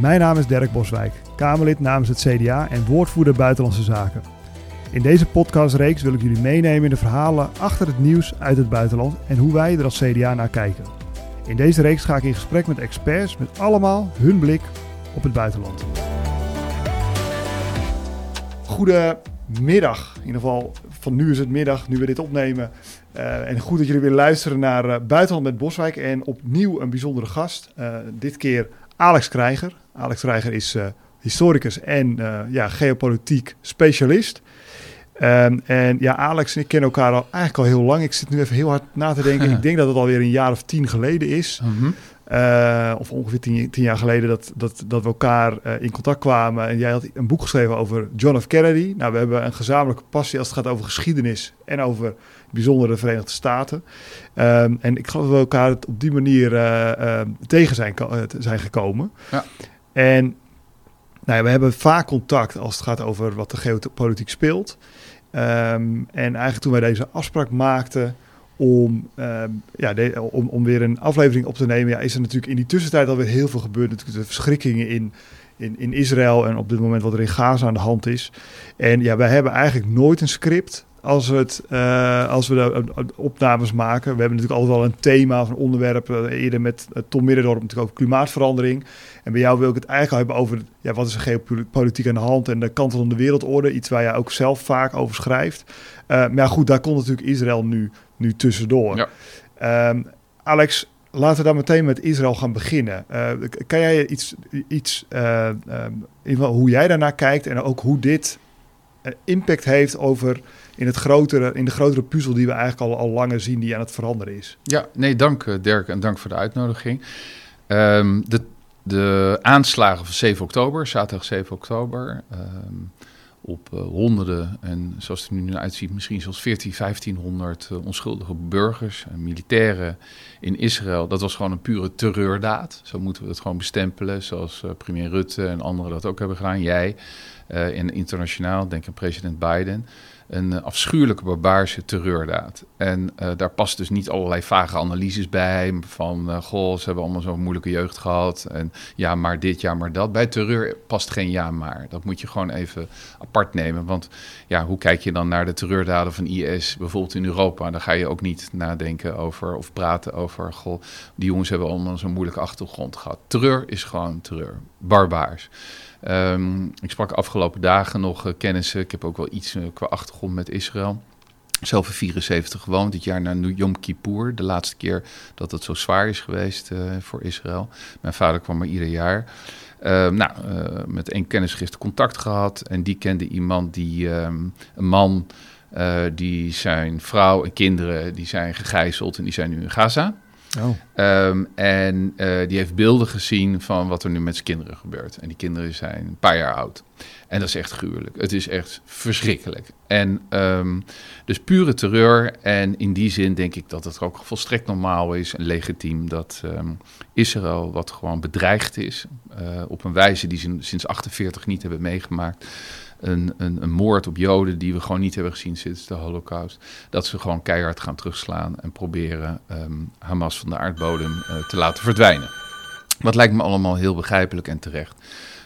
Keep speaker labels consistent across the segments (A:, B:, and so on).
A: Mijn naam is Dirk Boswijk, Kamerlid namens het CDA en woordvoerder Buitenlandse Zaken. In deze podcastreeks wil ik jullie meenemen in de verhalen achter het nieuws uit het buitenland en hoe wij er als CDA naar kijken. In deze reeks ga ik in gesprek met experts met allemaal hun blik op het buitenland. Goedemiddag, in ieder geval van nu is het middag, nu we dit opnemen. Uh, en goed dat jullie weer luisteren naar uh, Buitenland met Boswijk en opnieuw een bijzondere gast. Uh, dit keer Alex Krijger. Alex Krijger is historicus en ja, geopolitiek specialist. Um, en ja, Alex en ik kennen elkaar al eigenlijk al heel lang. Ik zit nu even heel hard na te denken. ik denk dat het alweer een jaar of tien geleden is. Mm -hmm. uh, of ongeveer tien, tien, jaar geleden dat, dat, dat we elkaar uh, in contact kwamen. En jij had een boek geschreven over John F. Kennedy. Nou, we hebben een gezamenlijke passie als het gaat over geschiedenis en over bijzondere Verenigde Staten. Um, en ik geloof dat we elkaar op die manier uh, tegen zijn, zijn gekomen. Ja. En nou we hebben vaak contact als het gaat over wat de geopolitiek speelt. Um, en eigenlijk toen wij deze afspraak maakten om, um, ja, om, om weer een aflevering op te nemen, ja, is er natuurlijk in die tussentijd alweer heel veel gebeurd. Natuurlijk de verschrikkingen in, in, in Israël en op dit moment wat er in Gaza aan de hand is. En ja, wij hebben eigenlijk nooit een script als, het, uh, als we de, uh, opnames maken. We hebben natuurlijk altijd wel een thema of een onderwerp. Uh, eerder met Tom Middendorp natuurlijk over klimaatverandering. En bij jou wil ik het eigenlijk hebben over ja, wat is er geopolitiek aan de hand en de kanten van de wereldorde. Iets waar jij ook zelf vaak over schrijft. maar ja, goed, daar komt natuurlijk Israël nu, nu tussendoor. Ja. Um, Alex, laten we dan meteen met Israël gaan beginnen. kan jij iets, iets um, in hoe jij daarnaar kijkt en ook hoe dit impact heeft over in, het grotere, in de grotere puzzel die we eigenlijk al, al langer zien, die aan het veranderen is.
B: Ja, nee, dank Dirk en dank voor de uitnodiging. Um, de, de aanslagen van 7 oktober, zaterdag 7 oktober, um, op uh, honderden en zoals het er nu uitziet, misschien zelfs 14, 1500 uh, onschuldige burgers en militairen in Israël. Dat was gewoon een pure terreurdaad. Zo moeten we het gewoon bestempelen, zoals premier Rutte en anderen dat ook hebben gedaan. Jij en internationaal, denk aan president Biden een afschuwelijke barbaarse terreurdaad. En uh, daar past dus niet allerlei vage analyses bij van goh, ze hebben allemaal zo'n moeilijke jeugd gehad en ja, maar dit, ja, maar dat. Bij terreur past geen ja, maar. Dat moet je gewoon even apart nemen, want ja, hoe kijk je dan naar de terreurdaden van IS bijvoorbeeld in Europa? Dan ga je ook niet nadenken over of praten over goh, die jongens hebben allemaal zo'n moeilijke achtergrond gehad. Terreur is gewoon terreur, barbaars. Um, ik sprak afgelopen dagen nog uh, kennissen. Ik heb ook wel iets uh, qua achtergrond met Israël. Zelf in 74 gewoond, dit jaar naar Yom Kippur. De laatste keer dat het zo zwaar is geweest uh, voor Israël. Mijn vader kwam er ieder jaar. Uh, nou, met één kennis contact gehad. En die kende iemand die, um, een man, die zijn vrouw en kinderen, die zijn gegijzeld en die zijn nu in Gaza. Oh. Um, en uh, die heeft beelden gezien van wat er nu met zijn kinderen gebeurt. En die kinderen zijn een paar jaar oud. En dat is echt gruwelijk. Het is echt verschrikkelijk. En um, dus pure terreur. En in die zin denk ik dat het ook volstrekt normaal is en legitiem dat um, Israël, wat gewoon bedreigd is, uh, op een wijze die ze sinds 48 niet hebben meegemaakt een, een, een, moord op Joden die we gewoon niet hebben gezien sinds de Holocaust. Dat ze gewoon keihard gaan terugslaan en proberen um, Hamas van de aardbodem uh, te laten verdwijnen. Wat lijkt me allemaal heel begrijpelijk en terecht.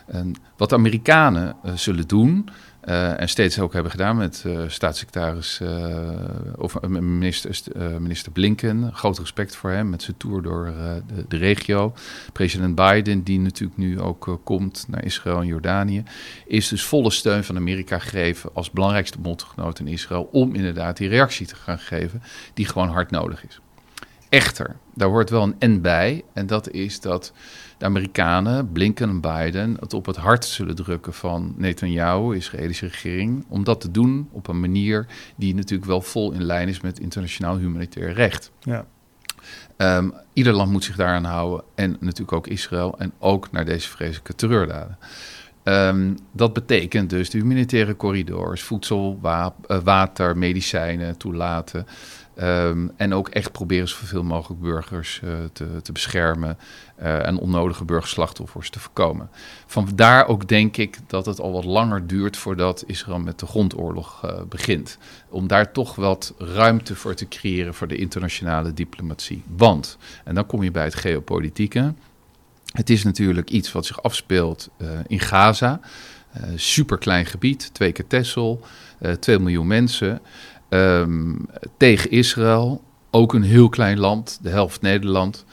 B: En wat de Amerikanen uh, zullen doen, uh, en steeds ook hebben gedaan met uh, staatssecretaris uh, of minister, minister Blinken. Groot respect voor hem met zijn tour door de, de, regio. President Biden, die natuurlijk nu ook komt naar Israël en Jordanië, is dus volle steun van Amerika gegeven als belangrijkste bondgenoot in Israël om inderdaad die reactie te gaan geven die gewoon hard nodig is. Echter, daar hoort wel een en bij en dat is dat de Amerikanen, Blinken en Biden, het op het hart zullen drukken van Netanyahu, de Israëlische regering, om dat te doen op een manier die natuurlijk wel vol in lijn is met internationaal humanitair recht. Ja. Um, ieder land moet zich daaraan houden en natuurlijk ook Israël en ook naar deze vreselijke terreurdaden. Um, dat betekent dus de humanitaire corridors, voedsel, uh, water, medicijnen toelaten. Um, en ook echt proberen zoveel mogelijk burgers uh, te, te, beschermen uh, en onnodige burgerslachtoffers te voorkomen. Vandaar ook denk ik dat het al wat langer duurt voordat Israël met de grondoorlog uh, begint. Om daar toch wat ruimte voor te creëren voor de internationale diplomatie. Want, en dan kom je bij het geopolitieke. Het is natuurlijk iets wat zich afspeelt in Gaza. super klein gebied, twee keer Texel, 2 miljoen mensen. Ehm, tegen Israël, ook een heel klein land, de helft Nederland.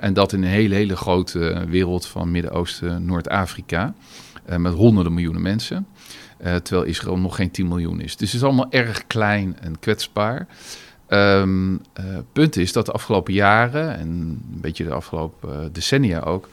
B: en dat in een hele, hele grote wereld van Midden-Oosten, Noord-Afrika. met honderden miljoenen mensen. Uh, terwijl Israël nog geen 10 miljoen is. Dus het is allemaal erg klein en kwetsbaar. Um, punt is dat de afgelopen jaren en een beetje de afgelopen decennia ook.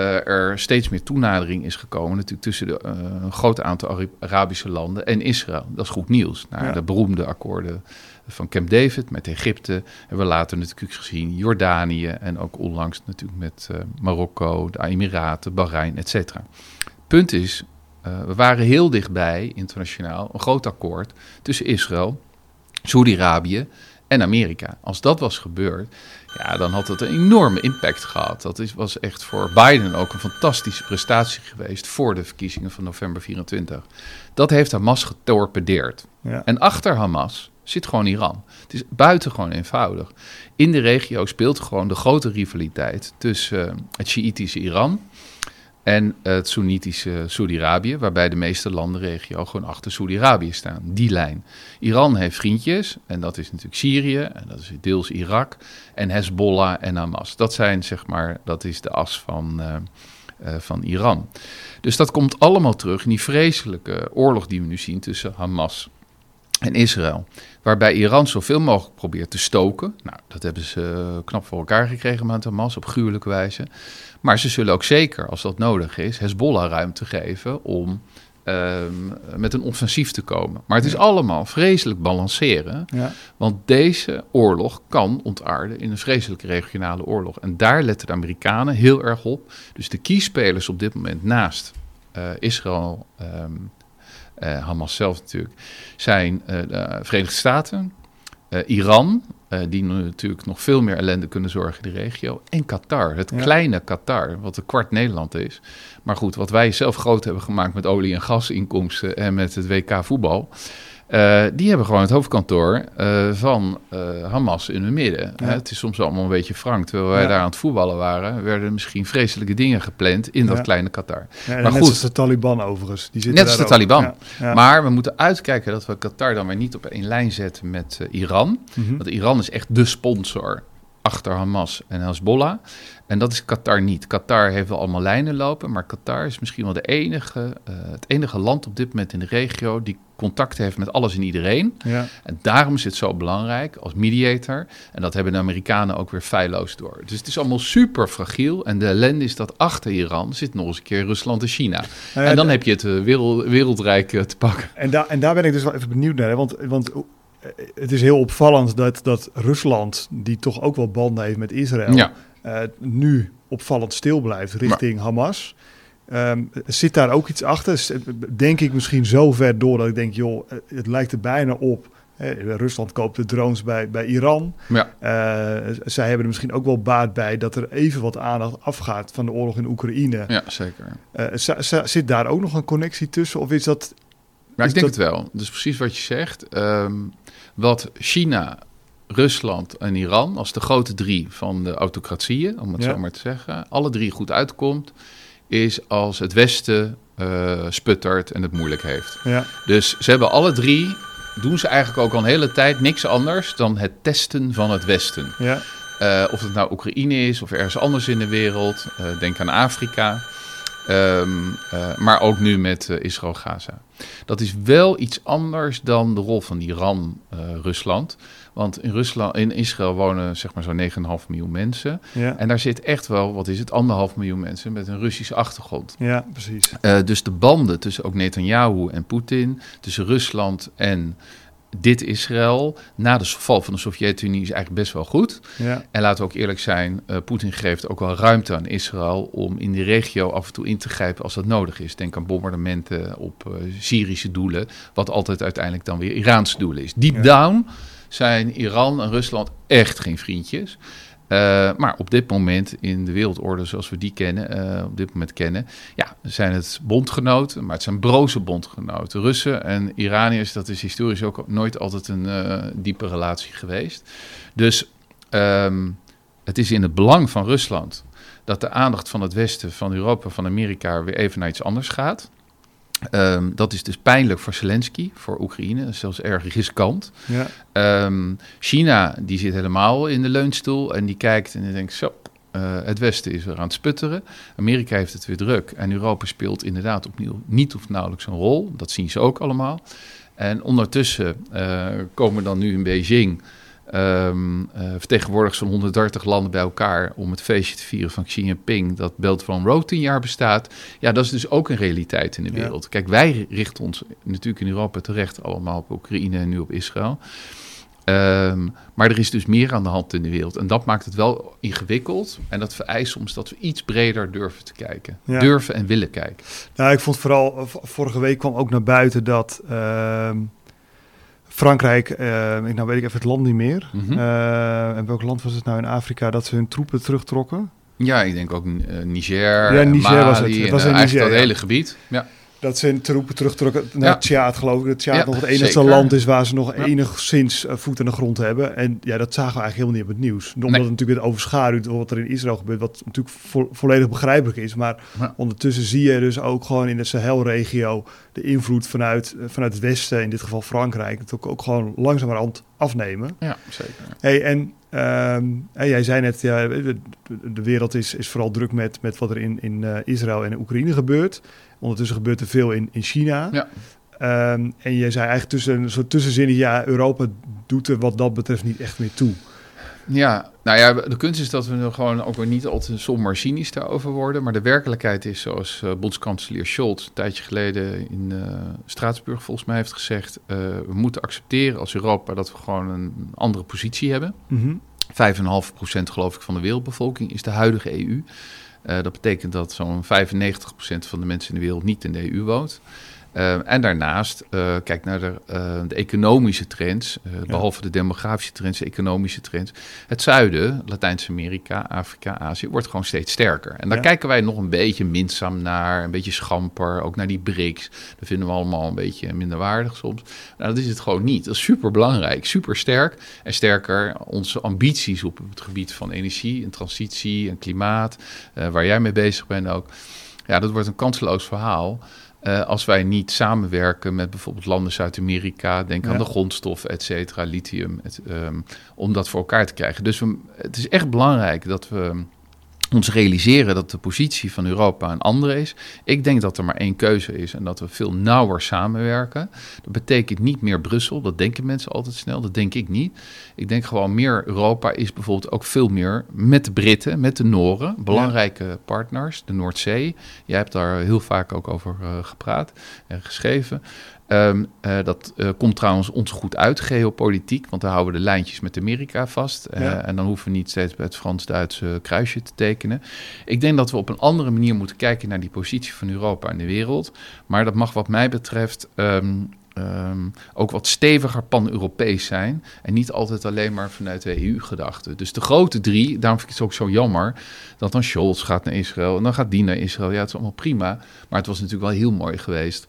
B: Er steeds meer toenadering is gekomen natuurlijk tussen de, een groot aantal Arabische landen en Israël. Dat is goed nieuws. Naar de beroemde akkoorden van Camp David met Egypte. Hebben we later natuurlijk gezien Jordanië en ook onlangs natuurlijk met Marokko, de Emiraten, Bahrein, et cetera. Punt is, uh, we waren heel dichtbij, internationaal, een groot akkoord tussen Israël, Saudi-Arabië en Amerika. Als dat was gebeurd, ja, dan had het een enorme impact gehad. Dat is, was echt voor Biden ook een fantastische prestatie geweest voor de verkiezingen van november 24. Dat heeft Hamas getorpedeerd. Ja. En achter Hamas zit gewoon Iran. Het is buitengewoon eenvoudig. In de regio speelt gewoon de grote rivaliteit tussen uh, het Sjiitische Iran en het Soenitische Saudi-Arabië, waarbij de meeste landen regio gewoon achter Saudi-Arabië staan. Die lijn. Iran heeft vriendjes, en dat is natuurlijk Syrië, en dat is deels Irak, en Hezbollah en Hamas. Dat zijn, zeg maar, dat is de as van, uh, uh, van Iran. Dus dat komt allemaal terug in die vreselijke oorlog die we nu zien tussen Hamas en Israël. Waarbij Iran zoveel mogelijk probeert te stoken. Nou, dat hebben ze knap voor elkaar gekregen met Hamas op gruwelijke wijze. Maar ze zullen ook zeker, als dat nodig is, Hezbollah ruimte geven om uh, met een offensief te komen. Maar het is allemaal vreselijk balanceren. Ja. Want deze oorlog kan ontaarden in een vreselijke regionale oorlog. En daar letten de Amerikanen heel erg op. Dus de kiespelers op dit moment naast uh, Israël, um, uh, Hamas zelf natuurlijk, zijn uh, de Verenigde Staten, Iran, uh, die natuurlijk nog veel meer ellende kunnen zorgen in de regio. En Qatar, het kleine Qatar, wat een kwart Nederland is. Maar goed, wat wij zelf groot hebben gemaakt met olie- en gasinkomsten en met het WK voetbal. Uh, die hebben gewoon het hoofdkantoor uh, van uh, Hamas in hun midden. Ja. Het is soms allemaal een beetje frank. Terwijl wij ja. daar aan het voetballen waren, werden misschien vreselijke dingen gepland in dat kleine Qatar.
A: maar net goed, als de Taliban overigens. Die
B: net als de Taliban. Maar we moeten uitkijken dat we Qatar dan weer niet op één lijn zetten met Iran. Mm -hmm. Want Iran is echt de sponsor achter Hamas en Hezbollah. En dat is Qatar niet. Qatar heeft wel allemaal lijnen lopen, maar Qatar is misschien wel de enige, uh, het enige land op dit moment in de regio die contact heeft met alles en iedereen. Ja. En daarom is het zo belangrijk als mediator. En dat hebben de Amerikanen ook weer feilloos door. Dus het is allemaal super fragiel. En de ellende is dat achter Iran zit nog eens een keer Rusland en China. Ja, en dan heb je het uh, wereld, wereldrijk uh, te pakken.
A: En, da en daar ben ik dus wel even benieuwd naar. Want, want het is heel opvallend dat, dat Rusland, die toch ook wel banden heeft met Israël, ja. uh, nu opvallend stil blijft richting maar, Hamas. Um, zit daar ook iets achter? Denk ik misschien zo ver door dat ik denk, joh, het lijkt er bijna op. Rusland koopt de drones bij, bij Iran. Ja. Uh, zij hebben er misschien ook wel baat bij dat er even wat aandacht afgaat van de oorlog in Oekraïne.
B: Ja, zeker.
A: Uh, zit daar ook nog een connectie tussen? Of is dat.
B: Ja, ik denk dat... het wel. Dus precies wat je zegt. Um, wat China, Rusland en Iran als de grote drie van de autocratieën, om het ja. zo maar te zeggen, alle drie goed uitkomt, is als het Westen uh, sputtert en het moeilijk heeft. Ja. Dus ze hebben alle drie, doen ze eigenlijk ook al een hele tijd niks anders dan het testen van het Westen. Ja. Uh, of het nou Oekraïne is of ergens anders in de wereld, uh, denk aan Afrika. Um, uh, maar ook nu met uh, Israël-Gaza. Dat is wel iets anders dan de rol van Iran, uh, Rusland. Want in, Rusland, in Israël wonen zeg maar zo'n 9,5 miljoen mensen. Ja. En daar zit echt wel, wat is het, anderhalf miljoen mensen met een Russische achtergrond.
A: Ja, precies.
B: dus de banden tussen ook Netanyahu en Poetin, tussen Rusland en dit Israël na de val van de Sovjet-Unie is eigenlijk best wel goed. Ja. En laten we ook eerlijk zijn, uh, Poetin geeft ook wel ruimte aan Israël om in die regio af en toe in te grijpen als dat nodig is. Denk aan bombardementen op uh, Syrische doelen, wat altijd uiteindelijk dan weer Iraanse doelen is. Deep ja. down zijn Iran en Rusland echt geen vriendjes. Uh, maar op dit moment in de wereldorde zoals we die kennen, uh, op dit moment kennen, ja, zijn het bondgenoten, maar het zijn broze bondgenoten. Russen en Iraniërs, dat is historisch ook nooit altijd een uh, diepe relatie geweest. Dus um, het is in het belang van Rusland dat de aandacht van het Westen, van Europa, van Amerika weer even naar iets anders gaat. Ehm, dat is dus pijnlijk voor Zelensky, voor Oekraïne, zelfs erg riskant.
A: Ja.
B: Ehm, China, die zit helemaal in de leunstoel en die kijkt en die denkt zo, uh, het Westen is er aan het sputteren. Amerika heeft het weer druk en Europa speelt inderdaad opnieuw niet of nauwelijks een rol. Dat zien ze ook allemaal. En ondertussen uh, komen dan nu in Beijing um, zo'n 130 landen bij elkaar om het feestje te vieren van Xi Jinping, dat Belt van Road 10 jaar bestaat. Ja, dat is dus ook een realiteit in de wereld. Ja. Kijk, wij richten ons natuurlijk in Europa terecht allemaal op Oekraïne en nu op Israël. Um, maar er is dus meer aan de hand in de wereld. En dat maakt het wel ingewikkeld. En dat vereist soms dat we iets breder durven te kijken. Ja. Durven en willen kijken.
A: Nou, ik vond vooral, vorige week kwam ook naar buiten dat uh, Frankrijk, uh, nou weet ik even het land niet meer. Mm -hmm. uh, en welk land was het nou in Afrika dat ze hun troepen terugtrokken?
B: Ja, ik denk ook uh, Niger,
A: ja, Niger
B: Mali,
A: was het. het was
B: en,
A: Niger,
B: eigenlijk dat
A: ja.
B: hele gebied. Ja.
A: Dat ze hun troepen terugtrokken naar
B: Ja.
A: Tjaad, geloof ik. Dat Tjaad
B: Ja,
A: nog het enige
B: zeker.
A: land is waar ze nog
B: Ja.
A: enigszins uh, voet aan de grond hebben. En ja, dat zagen we eigenlijk helemaal niet op het nieuws. Omdat
B: Nee.
A: het natuurlijk weer overschaduwt door wat er in Israël gebeurt. Wat natuurlijk vo volledig begrijpelijk is. Maar
B: Ja.
A: ondertussen zie je dus ook gewoon in de Sahelregio de invloed vanuit, uh, vanuit het Westen, in dit geval Frankrijk, het ook, ook gewoon langzamerhand afnemen.
B: ja, zeker.
A: Hey, en ehm, jij zei net, ja, de, de wereld is, is vooral druk met, met wat er in, in eh, Israël en Oekraïne gebeurt. Ondertussen gebeurt er veel in, in China.
B: Ja.
A: Ehm, en jij zei eigenlijk tussen een soort tussenzinnen, ja, Europa doet er wat dat betreft niet echt meer toe.
B: Ja, nou ja, de kunst is dat we er gewoon ook weer niet altijd somber cynisch daarover worden. Maar de werkelijkheid is, zoals uh, bondskanselier Scholz een tijdje geleden in uh, Straatsburg volgens mij heeft gezegd... Uh, we moeten accepteren als Europa dat we gewoon een andere positie hebben.
A: Mm -hmm.
B: 5,5% geloof ik van de wereldbevolking is de huidige EU. Uh, dat betekent dat zo'n 95% van de mensen in de wereld niet in de EU woont. Uh, en daarnaast, uh, kijk naar de, uh, de economische trends, ja. behalve de demografische trends, de economische trends. Het zuiden, Latijns-Amerika, Afrika, Azië, wordt gewoon steeds sterker. En daar ja. kijken wij nog een beetje minzaam naar, een beetje schamper, ook naar die BRICS. Dat vinden we allemaal een beetje minderwaardig soms. Nou, dat is het gewoon niet. Dat is super belangrijk, super sterk. En sterker, onze ambities op het gebied van energie en transitie en klimaat, waar jij mee bezig bent ook. Ja, dat wordt een kansloos verhaal. Uh, als wij niet samenwerken met bijvoorbeeld landen Zuid-Amerika, denk ja. aan de grondstoffen, et cetera, lithium, et, um, om dat voor elkaar te krijgen. Dus we, het is echt belangrijk dat we ons realiseren dat de positie van Europa een andere is. Ik denk dat er maar één keuze is en dat we veel nauwer samenwerken. Dat betekent niet meer Brussel, dat denken mensen altijd snel, dat denk ik niet. Ik denk gewoon meer Europa is bijvoorbeeld ook veel meer met de Britten, met de Noren, belangrijke ja. partners, de Noordzee. Jij hebt daar heel vaak ook over uh, gepraat en geschreven. Um, uh, dat uh, komt trouwens ons goed uit, geopolitiek, want daar houden we de lijntjes met Amerika vast. Uh,
A: Ja.
B: En dan hoeven we niet steeds bij het Frans-Duitse kruisje te tekenen. Ik denk dat we op een andere manier moeten kijken naar die positie van Europa in de wereld. Maar dat mag wat mij betreft um, um, ook wat steviger pan-Europees zijn. En niet altijd alleen maar vanuit de EU-gedachte. Dus de grote drie, daarom vind ik het ook zo jammer... dat dan Scholz gaat naar Israël en dan gaat die naar Israël. Ja, het is allemaal prima. Maar het was natuurlijk wel heel mooi geweest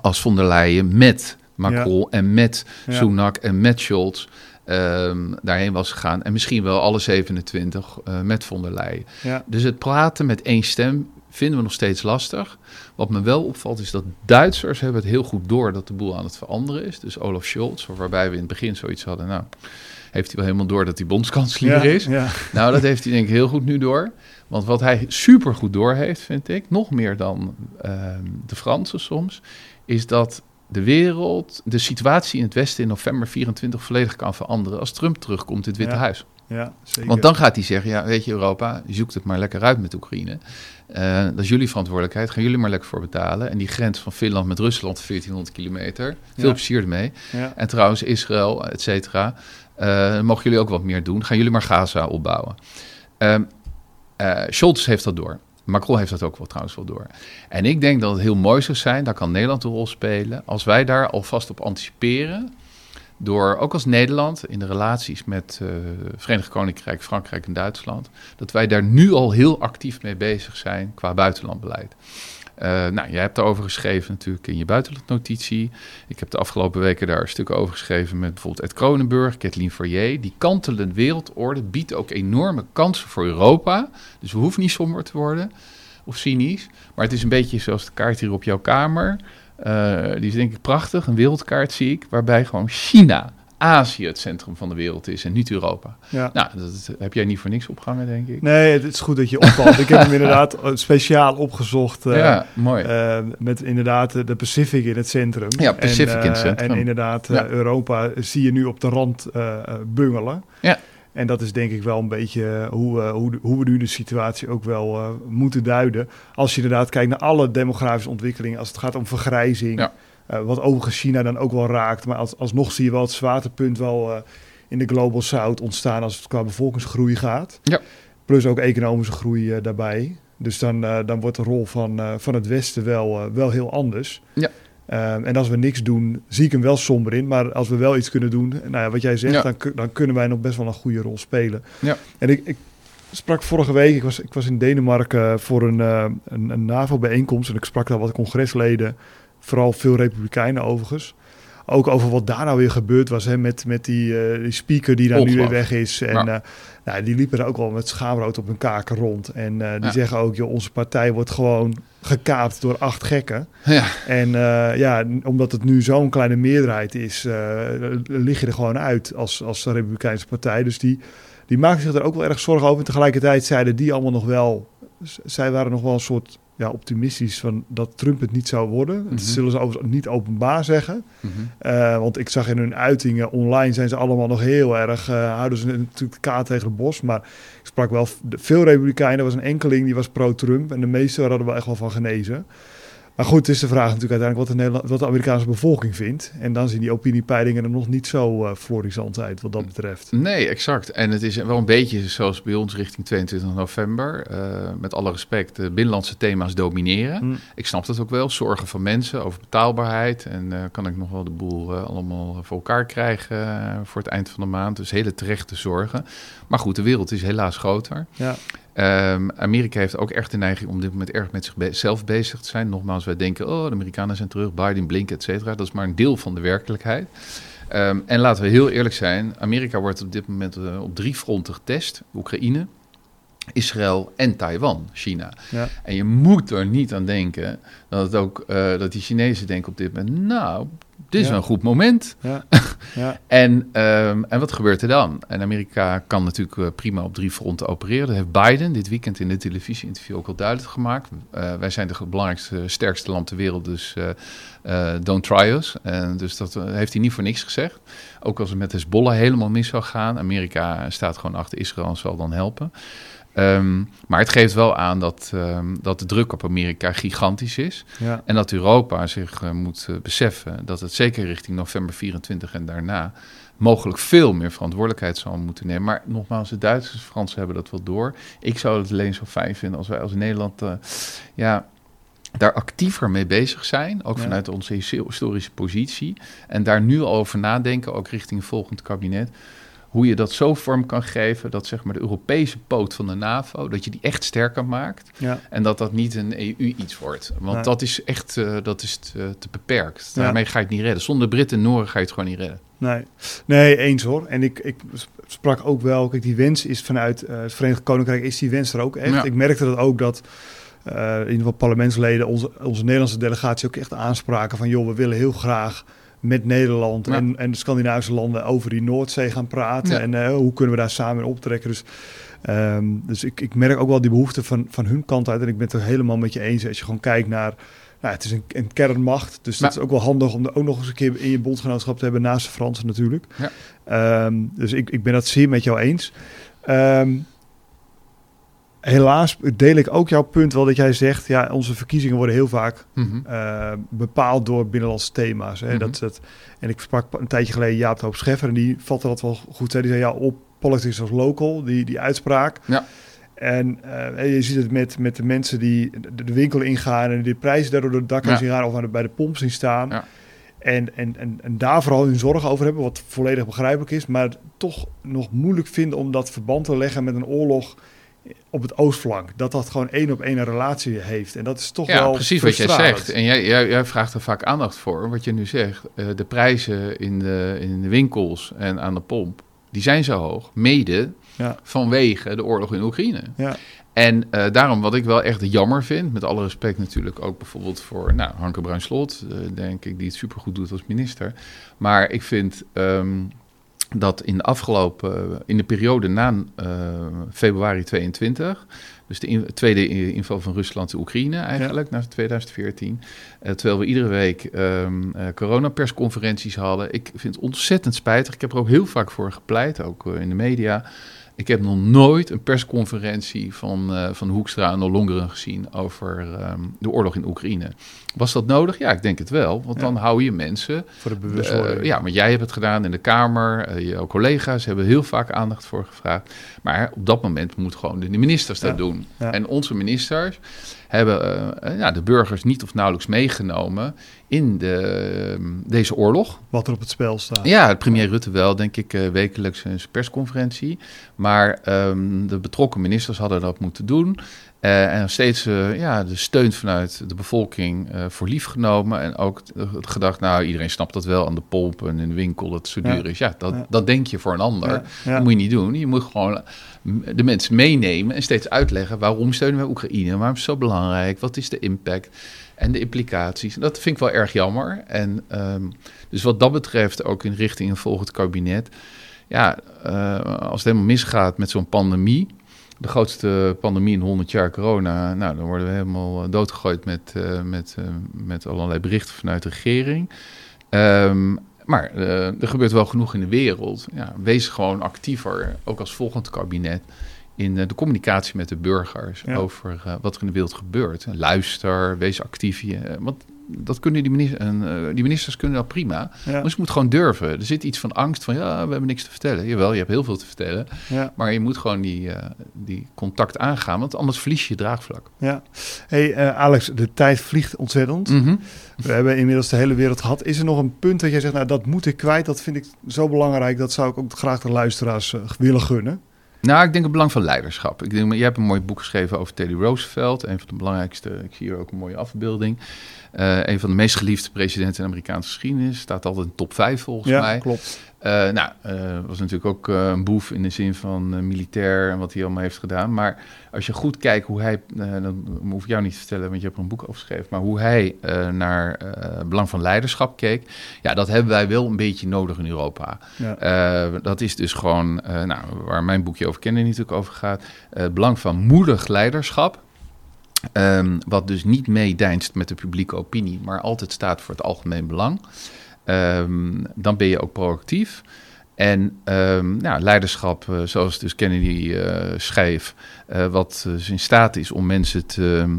B: als von der Leyen met Macron ja. en met. Sunak en met Scholz um, daarheen was gegaan. En misschien wel alle 27 uh, met von der Leyen. Dus het praten met één stem vinden we nog steeds lastig. Wat me wel opvalt is dat Duitsers hebben het heel goed door dat de boel aan het veranderen is. Dus Olaf Scholz, waarbij we in het begin zoiets hadden... nou, heeft hij wel helemaal door dat hij bondskanselier
A: Ja,
B: is.
A: ja.
B: Nou, dat heeft hij denk ik heel goed nu door. Want wat hij super goed door heeft, vind ik, nog meer dan ehm, de Fransen soms, is dat de wereld, de situatie in het Westen in november 24 volledig kan veranderen als Trump terugkomt in het Witte
A: Ja.
B: Huis.
A: Ja, zeker.
B: Want dan gaat hij zeggen, ja, weet je Europa, zoekt het maar lekker uit met Oekraïne. Eh, dat is jullie verantwoordelijkheid, gaan jullie maar lekker voor betalen. En die grens van Finland met Rusland, 1400 kilometer, veel
A: Ja.
B: plezier ermee.
A: ja.
B: En trouwens Israël, et cetera, eh, mogen jullie ook wat meer doen. Gaan jullie maar Gaza opbouwen. Ehm eh, Scholz heeft dat door. Macron heeft dat ook wel trouwens wel door. En ik denk dat het heel mooi zou zijn, daar kan Nederland een rol spelen, als wij daar alvast op anticiperen. Door ook als Nederland in de relaties met uh, Verenigd Koninkrijk, Frankrijk en Duitsland, dat wij daar nu al heel actief mee bezig zijn qua buitenlandbeleid. Uh, nou, jij hebt daarover geschreven natuurlijk in je buitenlandnotitie. Ik heb de afgelopen weken daar stukken over geschreven met bijvoorbeeld Ed Kronenburg, Kathleen Fourier. Die kantelende wereldorde biedt ook enorme kansen voor Europa. Dus we hoeven niet somber te worden of cynisch. Maar het is een beetje zoals de kaart hier op jouw kamer. Uh, die is denk ik prachtig, een wereldkaart zie ik, waarbij gewoon China Azië het centrum van de wereld is en niet Europa. Ja. Nou, dat heb jij niet voor niks opgehangen, denk ik.
A: Nee, het is goed dat je opvalt. ik heb hem inderdaad eh, speciaal opgezocht. Uh,
B: ja, mooi.
A: Uh, met inderdaad de Pacific in het centrum.
B: Ja, Pacific en, in het centrum.
A: En inderdaad, Europa zie je nu op de rand bungelen.
B: Ja.
A: En dat is denk ik wel een beetje hoe, hoe, hoe we nu de situatie ook wel moeten duiden. Als je inderdaad kijkt naar alle demografische ontwikkelingen, als het gaat om vergrijzing... Ja uh, wat overigens China dan ook wel raakt. Maar als, alsnog zie je wel het zwaartepunt wel uh, in de Global South ontstaan als het qua bevolkingsgroei gaat.
B: Ja.
A: Plus ook economische groei uh, daarbij. Dus dan, dan wordt de rol van, van het Westen wel, wel heel anders.
B: Ja.
A: en als we niks doen, zie ik hem wel somber in. Maar als we wel iets kunnen doen, nou ja, wat jij zegt, ja. dan, dan kunnen wij nog best wel een goede rol spelen.
B: Ja.
A: En ik, ik sprak vorige week, ik was, ik was in Denemarken voor een, een, een NAVO-bijeenkomst. En ik sprak daar wat congresleden Vooral veel Republikeinen overigens. Ook over wat daar nou weer gebeurd was hè, met, met die, uh, die speaker die daar nu weer weg is. En ja. uh, nou, die liepen er ook wel met schaamrood op hun kaken rond. En uh, die ja. zeggen ook, joh, onze partij wordt gewoon gekaapt door acht gekken.
B: Ja.
A: En ja, omdat het nu zo'n kleine meerderheid is, lig je er gewoon uit als, als Republikeinse partij. Dus die, die maken zich er ook wel erg zorgen over. En tegelijkertijd zeiden die allemaal nog wel, zij waren nog wel een soort ja, optimistisch van dat Trump het niet zou worden. Dat
B: Mhm.
A: zullen ze overigens niet openbaar zeggen.
B: Mhm.
A: Eh, want ik zag in hun uitingen online zijn ze allemaal nog heel erg... eh, houden ze natuurlijk de kaart tegen het bos. Maar ik sprak wel veel republikeinen. Er was een enkeling die was pro-Trump. En de meeste hadden wel echt wel van genezen. Maar goed, het is de vraag natuurlijk uiteindelijk wat de, Nederland, wat de Amerikaanse bevolking vindt. En dan zien die opiniepeilingen er nog niet zo eh florissant uit wat dat betreft.
B: Nee, exact. En het is wel een beetje zoals bij ons richting 22 november. Eh, met alle respect, de binnenlandse thema's domineren.
A: Hm.
B: Ik snap dat ook wel. Zorgen van mensen over betaalbaarheid. En eh, kan ik nog wel de boel allemaal voor elkaar krijgen voor het eind van de maand. Dus hele terechte zorgen. Maar goed, de wereld is helaas groter.
A: Ja,
B: Ehm, Amerika heeft ook echt de neiging om op dit moment erg met zichzelf bezig te zijn. Nogmaals, wij denken, oh, de Amerikanen zijn terug, Biden, Blinken, et cetera. Dat is maar een deel van de werkelijkheid. Ehm, en laten we heel eerlijk zijn, Amerika wordt op dit moment eh, op drie fronten getest. Oekraïne, Israël en Taiwan, China.
A: ja,
B: En je moet er niet aan denken dat, het ook, eh, dat die Chinezen denken op dit moment, nou, dit is
A: Ja.
B: een goed moment.
A: ja, ja.
B: En, ehm, en wat gebeurt er dan? En Amerika kan natuurlijk eh, prima op drie fronten opereren. Dat heeft Biden dit weekend in de televisieinterview ook al duidelijk gemaakt. Eh, wij zijn de belangrijkste, sterkste land ter wereld, dus don't try us. En dus dat heeft hij niet voor niks gezegd. Ook als het met Hezbollah helemaal mis zou gaan. Amerika staat gewoon achter Israël en zal dan helpen. Ehm, maar het geeft wel aan dat, ehm, dat de druk op Amerika gigantisch is.
A: ja.
B: En dat Europa zich eh, moet eh, beseffen dat het zeker richting november 24 en daarna mogelijk veel meer verantwoordelijkheid zal moeten nemen. Maar nogmaals, de Duitsers en Fransen hebben dat wel door. Ik zou het alleen zo fijn vinden als wij als Nederland eh, ja, daar actiever mee bezig zijn. Ook
A: Ja.
B: vanuit onze historische positie. En daar nu al over nadenken, ook richting het volgend kabinet. Hoe je dat zo vorm kan geven dat zeg maar, de Europese poot van de NAVO, dat je die echt sterker maakt.
A: ja.
B: En dat dat niet een EU iets wordt. Want
A: Nee.
B: dat is echt eh, dat is te, te beperkt.
A: Ja.
B: Daarmee ga je het niet redden. Zonder Britten en Noren ga je het gewoon niet redden.
A: Nee, nee eens hoor. En ik, ik sprak ook wel, kijk, die wens is vanuit eh, het Verenigd Koninkrijk, is die wens er ook echt.
B: Ja.
A: Ik merkte dat ook dat eh, in ieder geval parlementsleden onze, onze Nederlandse delegatie ook echt aanspraken van, joh, we willen heel graag met Nederland
B: Ja.
A: en, en de Scandinavische landen over die Noordzee gaan praten.
B: Ja.
A: En eh, hoe kunnen we daar samen in optrekken. Dus, ehm, dus ik, ik merk ook wel die behoefte van, van hun kant uit. En ik ben het er helemaal met je eens. Als je gewoon kijkt naar nou, het is een, een kernmacht, dus dat is ook wel handig om er ook nog eens een keer in je bondgenootschap te hebben naast de Fransen natuurlijk.
B: Ja.
A: Ehm, dus ik, ik ben dat zeer met jou eens. Ehm, helaas deel ik ook jouw punt wel dat jij zegt, ja, onze verkiezingen worden heel vaak eh, bepaald door binnenlandse thema's. Hè?
B: Mhm.
A: dat, dat, en ik sprak een tijdje geleden Jaap Hoop Scheffer en die vatte dat wel goed. Hè? Die zei, ja, op politics als local, die, die uitspraak.
B: Ja.
A: En eh, je ziet het met, met de mensen die de, de winkel ingaan en die de prijzen daardoor door het dak
B: Ja.
A: zien gaan of aan de, bij de pomp zien staan.
B: Ja.
A: En, en, en, en daar vooral hun zorgen over hebben, wat volledig begrijpelijk is, maar toch nog moeilijk vinden om dat verband te leggen met een oorlog op het oostflank, dat dat gewoon één op één een relatie heeft. En dat is toch
B: ja,
A: wel
B: precies wat jij zegt. En jij, jij, jij, vraagt er vaak aandacht voor, wat je nu zegt. Uh, de prijzen in de, in de winkels en aan de pomp, die zijn zo hoog. Mede ja. vanwege de oorlog in Oekraïne. Ja. En uh, daarom wat ik wel echt jammer vind, met alle respect natuurlijk ook bijvoorbeeld voor nou, Hanke Bruinslot, uh, denk ik, die het supergoed doet als minister. Maar ik vind um, dat in de afgelopen, in de periode na uh, februari 22, dus de in, tweede inval van Rusland in Oekraïne eigenlijk, ja. na 2014, terwijl we iedere week um, coronapersconferenties hadden. Ik vind het ontzettend spijtig. Ik heb er ook heel vaak voor gepleit, ook in de media ik heb nog nooit een persconferentie van, uh, van Hoekstra en Ollongren gezien over um, de oorlog in Oekraïne. Was dat nodig? Ja, ik denk het wel. Want ja. dan hou je mensen.
A: Voor de bewustwording.
B: Uh, ja, maar jij hebt het gedaan in de Kamer. Uh, jouw collega's hebben heel vaak aandacht voor gevraagd. Maar op dat moment moet gewoon de ministers dat ja. doen. En onze ministers hebben uh, ja, de burgers niet of nauwelijks meegenomen in de, deze oorlog.
A: Wat er op het spel staat.
B: Ja, premier Rutte wel, denk ik, uh, wekelijks een persconferentie. Maar um, de betrokken ministers hadden dat moeten doen. Uh, en steeds uh, ja, de steun vanuit de bevolking uh, voor lief genomen. En ook gedacht, nou, iedereen snapt dat wel aan de pomp en in de winkel dat het zo duur ja. is. Ja, dat, ja. dat denk je voor een ander. Ja. Dat moet je niet doen. Je moet gewoon de mensen meenemen en steeds uitleggen waarom steunen we Oekraïne, waarom is het zo belangrijk, wat is de impact en de implicaties. En dat vind ik wel erg jammer. En um, dus wat dat betreft, ook in richting een volgend kabinet. Ja, als het helemaal misgaat met zo'n pandemie de grootste pandemie in 100 jaar corona. Nou, dan worden we helemaal doodgegooid met, uh, met, uh, met allerlei berichten vanuit de regering. Um, maar uh, er gebeurt wel genoeg in de wereld. Ja, wees gewoon actiever, ook als volgend kabinet, in de communicatie met de burgers ja. over wat er in de wereld gebeurt. Luister, wees actief. Want dat kunnen die, minister, en, uh, die ministers kunnen dat prima. Ja. Maar ze moeten gewoon durven. Er zit iets van angst van, ja, we hebben niks te vertellen. Jawel, je hebt heel veel te vertellen. Ja. Maar je moet gewoon die, uh, die contact aangaan, want anders verlies je je draagvlak.
A: Ja. hey, uh, Alex, de tijd vliegt ontzettend. Mm -hmm. We hebben inmiddels de hele wereld gehad. Is er nog een punt dat jij zegt, nou, dat moet ik kwijt. Dat vind ik zo belangrijk. Dat zou ik ook graag de luisteraars willen gunnen.
B: Nou, ik denk het belang van leiderschap. Ik denk, je hebt een mooi boek geschreven over Teddy Roosevelt. Een van de belangrijkste, ik zie hier ook een mooie afbeelding. Uh, een van de meest geliefde presidenten in de Amerikaanse geschiedenis. Staat altijd in top 5 volgens
A: ja,
B: mij.
A: Ja, klopt.
B: Uh, nou, uh, was natuurlijk ook een boef in de zin van militair en wat hij allemaal heeft gedaan. Maar als je goed kijkt hoe hij, dan hoef ik jou niet te vertellen, want je hebt er een boek over geschreven. Maar hoe hij naar belang van leiderschap keek. Ja, dat hebben wij wel een beetje nodig in Europa. Ja. dat is dus gewoon, nou, waar mijn boekje over kennen natuurlijk over gaat. het belang van moedig leiderschap. Um, wat dus niet meedijnst met de publieke opinie, maar altijd staat voor het algemeen belang. Um, dan ben je ook proactief. En um, nou, leiderschap, uh, zoals dus Kennedy uh, schreef, uh, wat in staat is om mensen te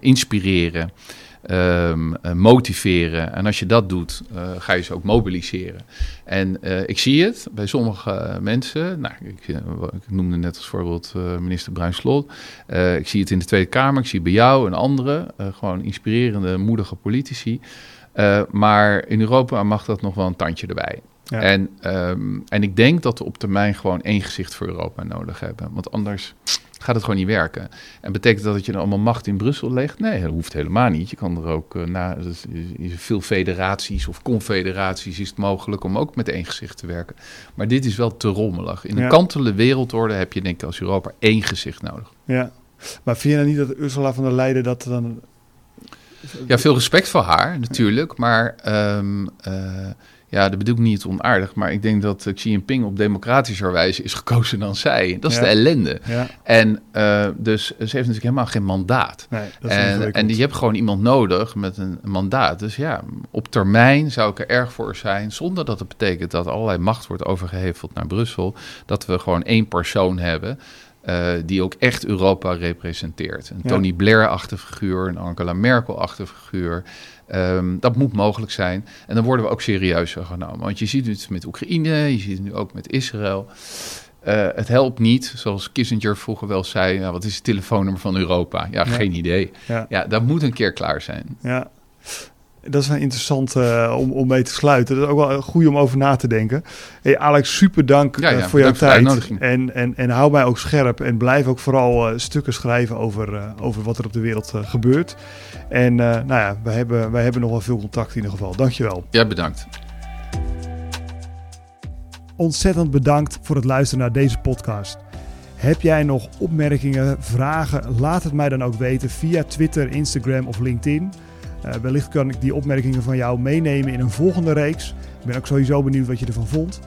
B: inspireren, um, motiveren. En als je dat doet, ga je ze ook mobiliseren. En ik zie het bij sommige mensen. Nou, ik, noemde net als voorbeeld minister Bruin Slot. ik zie het in de Tweede Kamer, ik zie bij jou en anderen. gewoon inspirerende, moedige politici. Maar in Europa mag dat nog wel een tandje erbij. Ja. En, um, en ik denk dat we op termijn gewoon één gezicht voor Europa nodig hebben. Want anders gaat het gewoon niet werken. En betekent dat dat je er allemaal macht in Brussel legt? Nee, dat hoeft helemaal niet. Je kan er ook uh, na dus, veel federaties of confederaties is het mogelijk om ook met één gezicht te werken. Maar dit is wel te rommelig. In ja. een kantele wereldorde heb je denk ik als Europa één gezicht nodig.
A: Ja, maar vind je nou niet dat Ursula van der Leyen dat dan...
B: Ja, veel respect voor haar natuurlijk, maar... Um, uh, ja, dat bedoel ik niet onaardig, maar ik denk dat Xi Jinping op democratischer wijze is gekozen dan zij. Dat is ja. de ellende. Ja. En uh, dus ze heeft natuurlijk helemaal geen mandaat.
A: Nee,
B: en, en je hebt gewoon iemand nodig met een mandaat. Dus ja, op termijn zou ik er erg voor zijn, zonder dat het betekent dat allerlei macht wordt overgeheveld naar Brussel, dat we gewoon één persoon hebben. Uh, die ook echt Europa representeert. Een ja. Tony Blair-achtige figuur, een Angela Merkel-achtige figuur. Um, dat moet mogelijk zijn. En dan worden we ook serieuzer genomen. Want je ziet het met Oekraïne, je ziet het nu ook met Israël. Uh, het helpt niet, zoals Kissinger vroeger wel zei, nou, wat is het telefoonnummer van Europa? Ja, ja. geen idee. Ja. ja, dat moet een keer klaar zijn.
A: Ja. Dat is wel interessant uh, om, om mee te sluiten. Dat is ook wel goed om over na te denken. Hey Alex, super dank
B: ja, ja,
A: voor jouw tijd.
B: Voor
A: en, en, en hou mij ook scherp. En blijf ook vooral uh, stukken schrijven over, over wat er op de wereld gebeurt. En nou ja, wij hebben, wij hebben nog wel veel contact in ieder geval. Dankjewel.
B: Ja, bedankt.
A: Ontzettend bedankt voor het luisteren naar deze podcast. Heb jij nog opmerkingen, vragen? Laat het mij dan ook weten via Twitter, Instagram of LinkedIn. Uh, wellicht kan ik die opmerkingen van jou meenemen in een volgende reeks. Ik ben ook sowieso benieuwd wat je ervan vond.